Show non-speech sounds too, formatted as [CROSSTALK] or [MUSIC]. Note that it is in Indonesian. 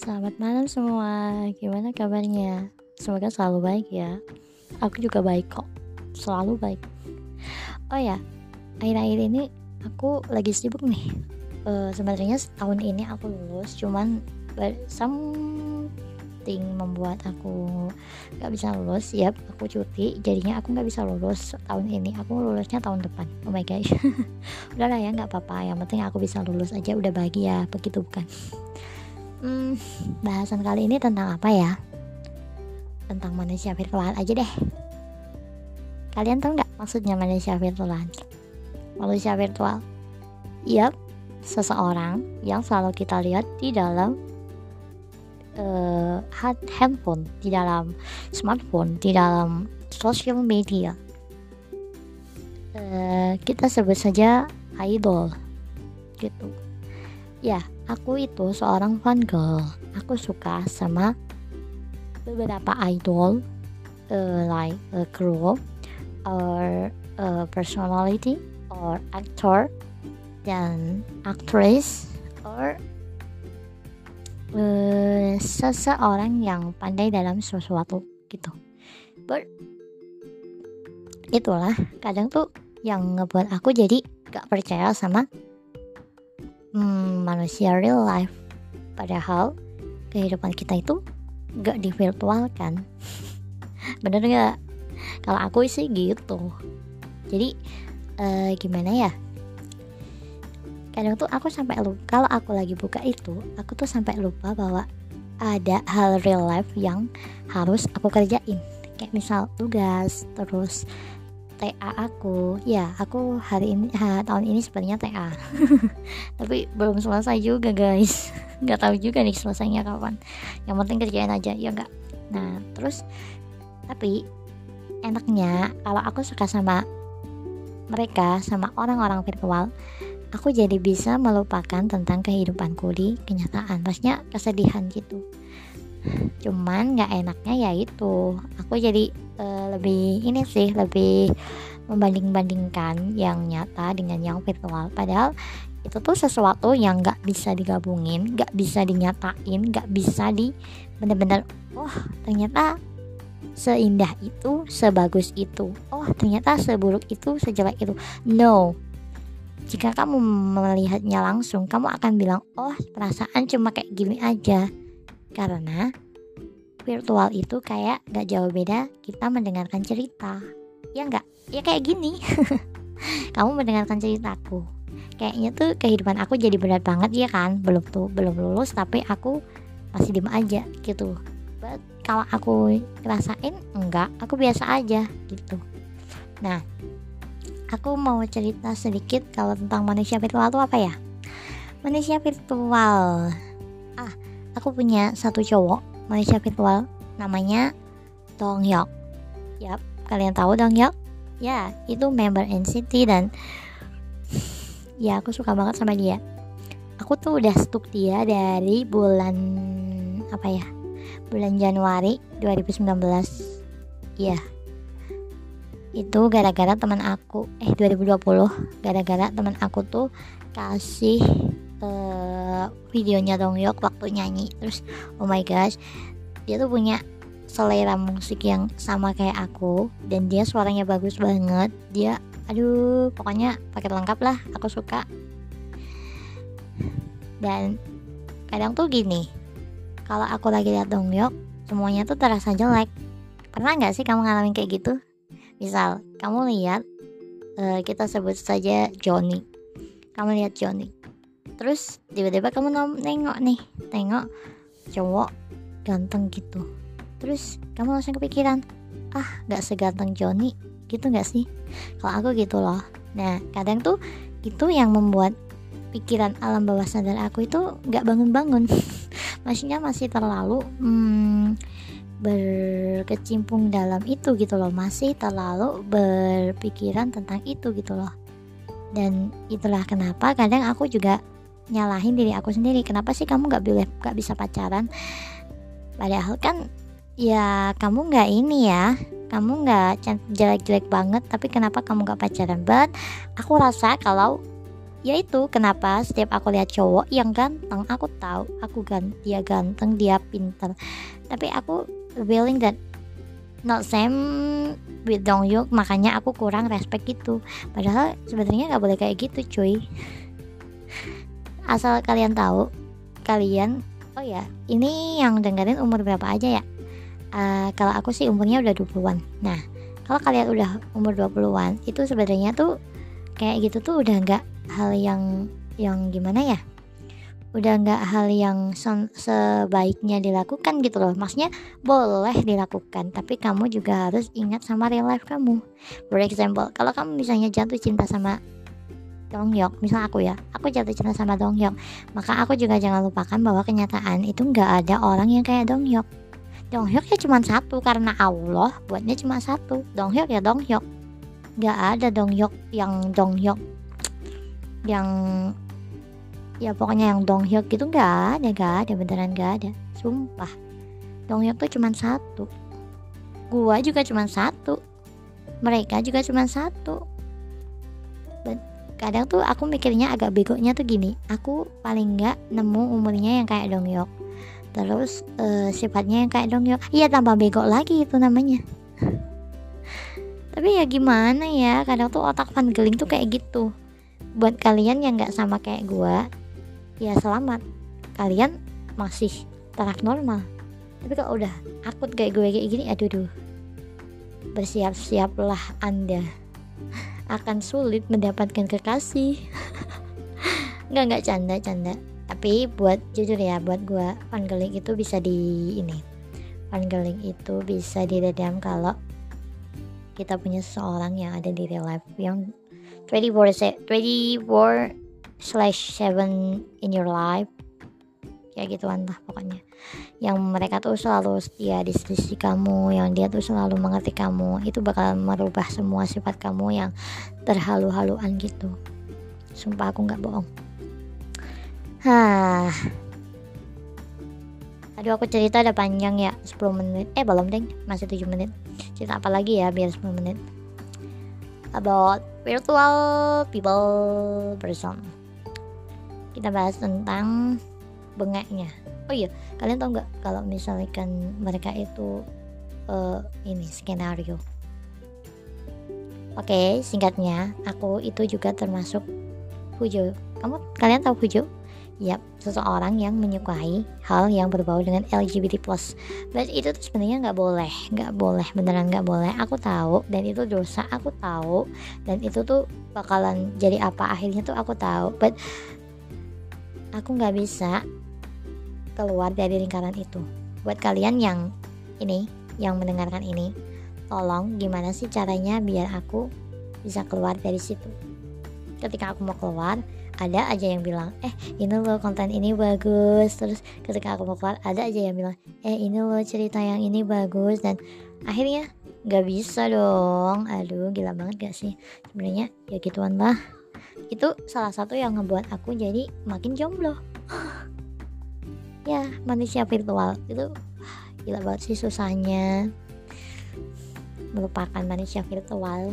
Selamat malam semua, gimana kabarnya? Semoga selalu baik ya. Aku juga baik kok, selalu baik. Oh ya, akhir-akhir ini aku lagi sibuk nih. Uh, Sebenarnya tahun ini aku lulus, cuman something membuat aku gak bisa lulus. Yap, aku cuti, jadinya aku gak bisa lulus tahun ini. Aku lulusnya tahun depan. Oh my gosh, [LAUGHS] udahlah ya, nggak apa-apa. Yang penting aku bisa lulus aja, udah bahagia. Begitu bukan? Hmm, bahasan kali ini tentang apa ya? Tentang manusia virtual aja deh. Kalian tahu nggak maksudnya manusia virtual? Manusia virtual, yap, seseorang yang selalu kita lihat di dalam uh, handphone, di dalam smartphone, di dalam social media. Uh, kita sebut saja idol, gitu. Ya, Aku itu seorang fan girl. Aku suka sama beberapa idol uh, like a girl or a personality or actor dan actress or uh, seseorang yang pandai dalam sesuatu gitu. But itulah kadang tuh yang ngebuat aku jadi gak percaya sama hmm, manusia real life. Padahal kehidupan kita itu gak di virtual kan [LAUGHS] bener gak kalau aku sih gitu. Jadi uh, gimana ya? Kadang tuh aku sampai lupa kalau aku lagi buka itu aku tuh sampai lupa bahwa ada hal real life yang harus aku kerjain. Kayak misal tugas terus TA aku. Ya aku hari ini ha, tahun ini sebenarnya TA [LAUGHS] tapi belum selesai juga guys. [LAUGHS] Nggak tahu juga nih selesainya kapan. Yang penting kerjain aja ya enggak nah terus tapi enaknya kalau aku suka sama mereka sama orang-orang virtual aku jadi bisa melupakan tentang kehidupanku di kenyataan. Maksudnya kesedihan gitu cuman nggak enaknya ya itu. Aku jadi uh, lebih ini sih lebih membanding-bandingkan yang nyata dengan yang virtual. Padahal itu tuh sesuatu yang nggak bisa digabungin nggak bisa dinyatain nggak bisa di bener-bener oh ternyata seindah itu sebagus itu. Oh ternyata seburuk itu sejelek itu. No. Jika kamu melihatnya langsung kamu akan bilang oh perasaan cuma kayak gini aja karena virtual itu kayak gak jauh beda kita mendengarkan cerita. Ya enggak? Ya kayak gini. [LAUGHS] Kamu mendengarkan ceritaku. Kayaknya tuh kehidupan aku jadi berat banget ya kan? Belum tuh, belum lulus tapi aku masih diem aja gitu. But kalau aku ngerasain enggak, aku biasa aja gitu. Nah, aku mau cerita sedikit kalau tentang manusia virtual itu apa ya? Manusia virtual. Aku punya satu cowok manusia virtual namanya Dong Hyuk. Yap, kalian tahu Dong Hyuk? Ya, itu member NCT dan [SIGHS] ya aku suka banget sama dia. Aku tuh udah stuk dia dari bulan apa ya? Bulan Januari 2019. Iya. Itu gara-gara teman aku eh 2020 gara-gara teman aku tuh kasih uh, videonya Dongyok waktu nyanyi. Terus oh my gosh dia tuh punya selera musik yang sama kayak aku dan dia suaranya bagus banget. Dia aduh pokoknya paket lengkap lah aku suka. Dan kadang tuh gini kalau aku lagi lihat Dongyok semuanya tuh terasa jelek. Pernah nggak sih kamu ngalamin kayak gitu? Misal kamu lihat uh, kita sebut saja Johnny. Kamu lihat Johnny terus tiba-tiba kamu nengok nih tengok cowok ganteng gitu. Terus kamu langsung kepikiran ah gak seganteng Johnny gitu gak sih? Kalau aku gitu loh. Nah kadang tuh itu yang membuat pikiran alam bawah sadar aku itu gak bangun-bangun. [LAUGHS] Maksudnya masih terlalu hmm, berkecimpung dalam itu gitu loh. Masih terlalu berpikiran tentang itu gitu loh. Dan itulah kenapa kadang aku juga nyalahin diri aku sendiri. Kenapa sih kamu nggak boleh nggak bisa pacaran? Padahal kan ya kamu nggak ini ya. Kamu nggak jelek-jelek banget tapi kenapa kamu nggak pacaran? But aku rasa kalau ya itu kenapa setiap aku lihat cowok yang ganteng aku tahu aku gan dia ganteng dia pintar tapi aku feeling that not same with Dong Hyuk makanya aku kurang respect gitu. Padahal sebenarnya nggak boleh kayak gitu cuy asal kalian tahu kalian oh ya ini yang dengerin umur berapa aja ya? Uh, kalau aku sih umurnya udah 20-an nah kalau kalian udah umur 20-an itu sebenarnya tuh kayak gitu tuh udah nggak hal yang yang gimana ya? Udah nggak hal yang sebaiknya dilakukan gitu loh. Maksudnya boleh dilakukan tapi kamu juga harus ingat sama real life kamu. For example kalau kamu misalnya jatuh cinta sama Donghyuk misal aku ya aku jatuh cinta sama Donghyuk maka aku juga jangan lupakan bahwa kenyataan itu nggak ada orang yang kayak Donghyuk Donghyuk ya cuma satu karena Allah buatnya cuma satu. Donghyuk ya Donghyuk nggak ada Donghyuk yang Donghyuk yang ya pokoknya yang Donghyuk gitu nggak ada nggak ada beneran nggak ada. Sumpah. Donghyuk tuh cuma satu. Gua juga cuma satu. Mereka juga cuma satu kadang tuh aku mikirnya agak begonya tuh gini aku paling nggak nemu umurnya yang kayak Donghyuk terus uh, sifatnya yang kayak Donghyuk iya tambah bego lagi itu namanya. Tapi ya gimana ya kadang tuh otak fan geling tuh kayak gitu. Buat kalian yang nggak sama kayak gue ya selamat. Kalian masih taraf normal. Tapi kalau udah akut kayak gue kayak gini aduh duh bersiap-siaplah anda akan sulit mendapatkan kekasih. Nggak nggak canda canda. Tapi buat jujur ya buat gue panggeling itu bisa di ini. Panggeling itu bisa diredam kalau kita punya seseorang yang ada di real life yang 24 24 slash 7 in your life kayak gituan lah pokoknya. Yang mereka tuh selalu setia di sisi kamu yang dia tuh selalu mengerti kamu. Itu bakal merubah semua sifat kamu yang terhalu-haluan gitu. Sumpah aku nggak bohong. Hah. Aduh aku cerita udah panjang ya 10 menit. Eh belum deng. Masih 7 menit. Cerita apa lagi ya biar 10 menit? About virtual people person kita bahas tentang bengeknya oh iya kalian tau nggak kalau misalkan mereka itu uh, ini skenario oke okay, singkatnya aku itu juga termasuk Fujo kamu kalian tahu Fujo Yap, seseorang yang menyukai hal yang berbau dengan LGBT+. Dan itu tuh sebenarnya nggak boleh, nggak boleh, beneran nggak boleh. Aku tahu dan itu dosa, aku tahu dan itu tuh bakalan jadi apa akhirnya tuh aku tahu. But aku nggak bisa keluar dari lingkaran itu. Buat kalian yang ini, yang mendengarkan ini, tolong gimana sih caranya biar aku bisa keluar dari situ. Ketika aku mau keluar, ada aja yang bilang eh ini loh konten ini bagus. Terus ketika aku mau keluar ada aja yang bilang eh ini loh cerita yang ini bagus. Dan akhirnya nggak bisa dong. Aduh gila banget gak sih? Sebenarnya ya gituan lah. Itu salah satu yang ngebuat aku jadi makin jomblo ya manusia virtual. Itu gila banget sih susahnya melupakan manusia virtual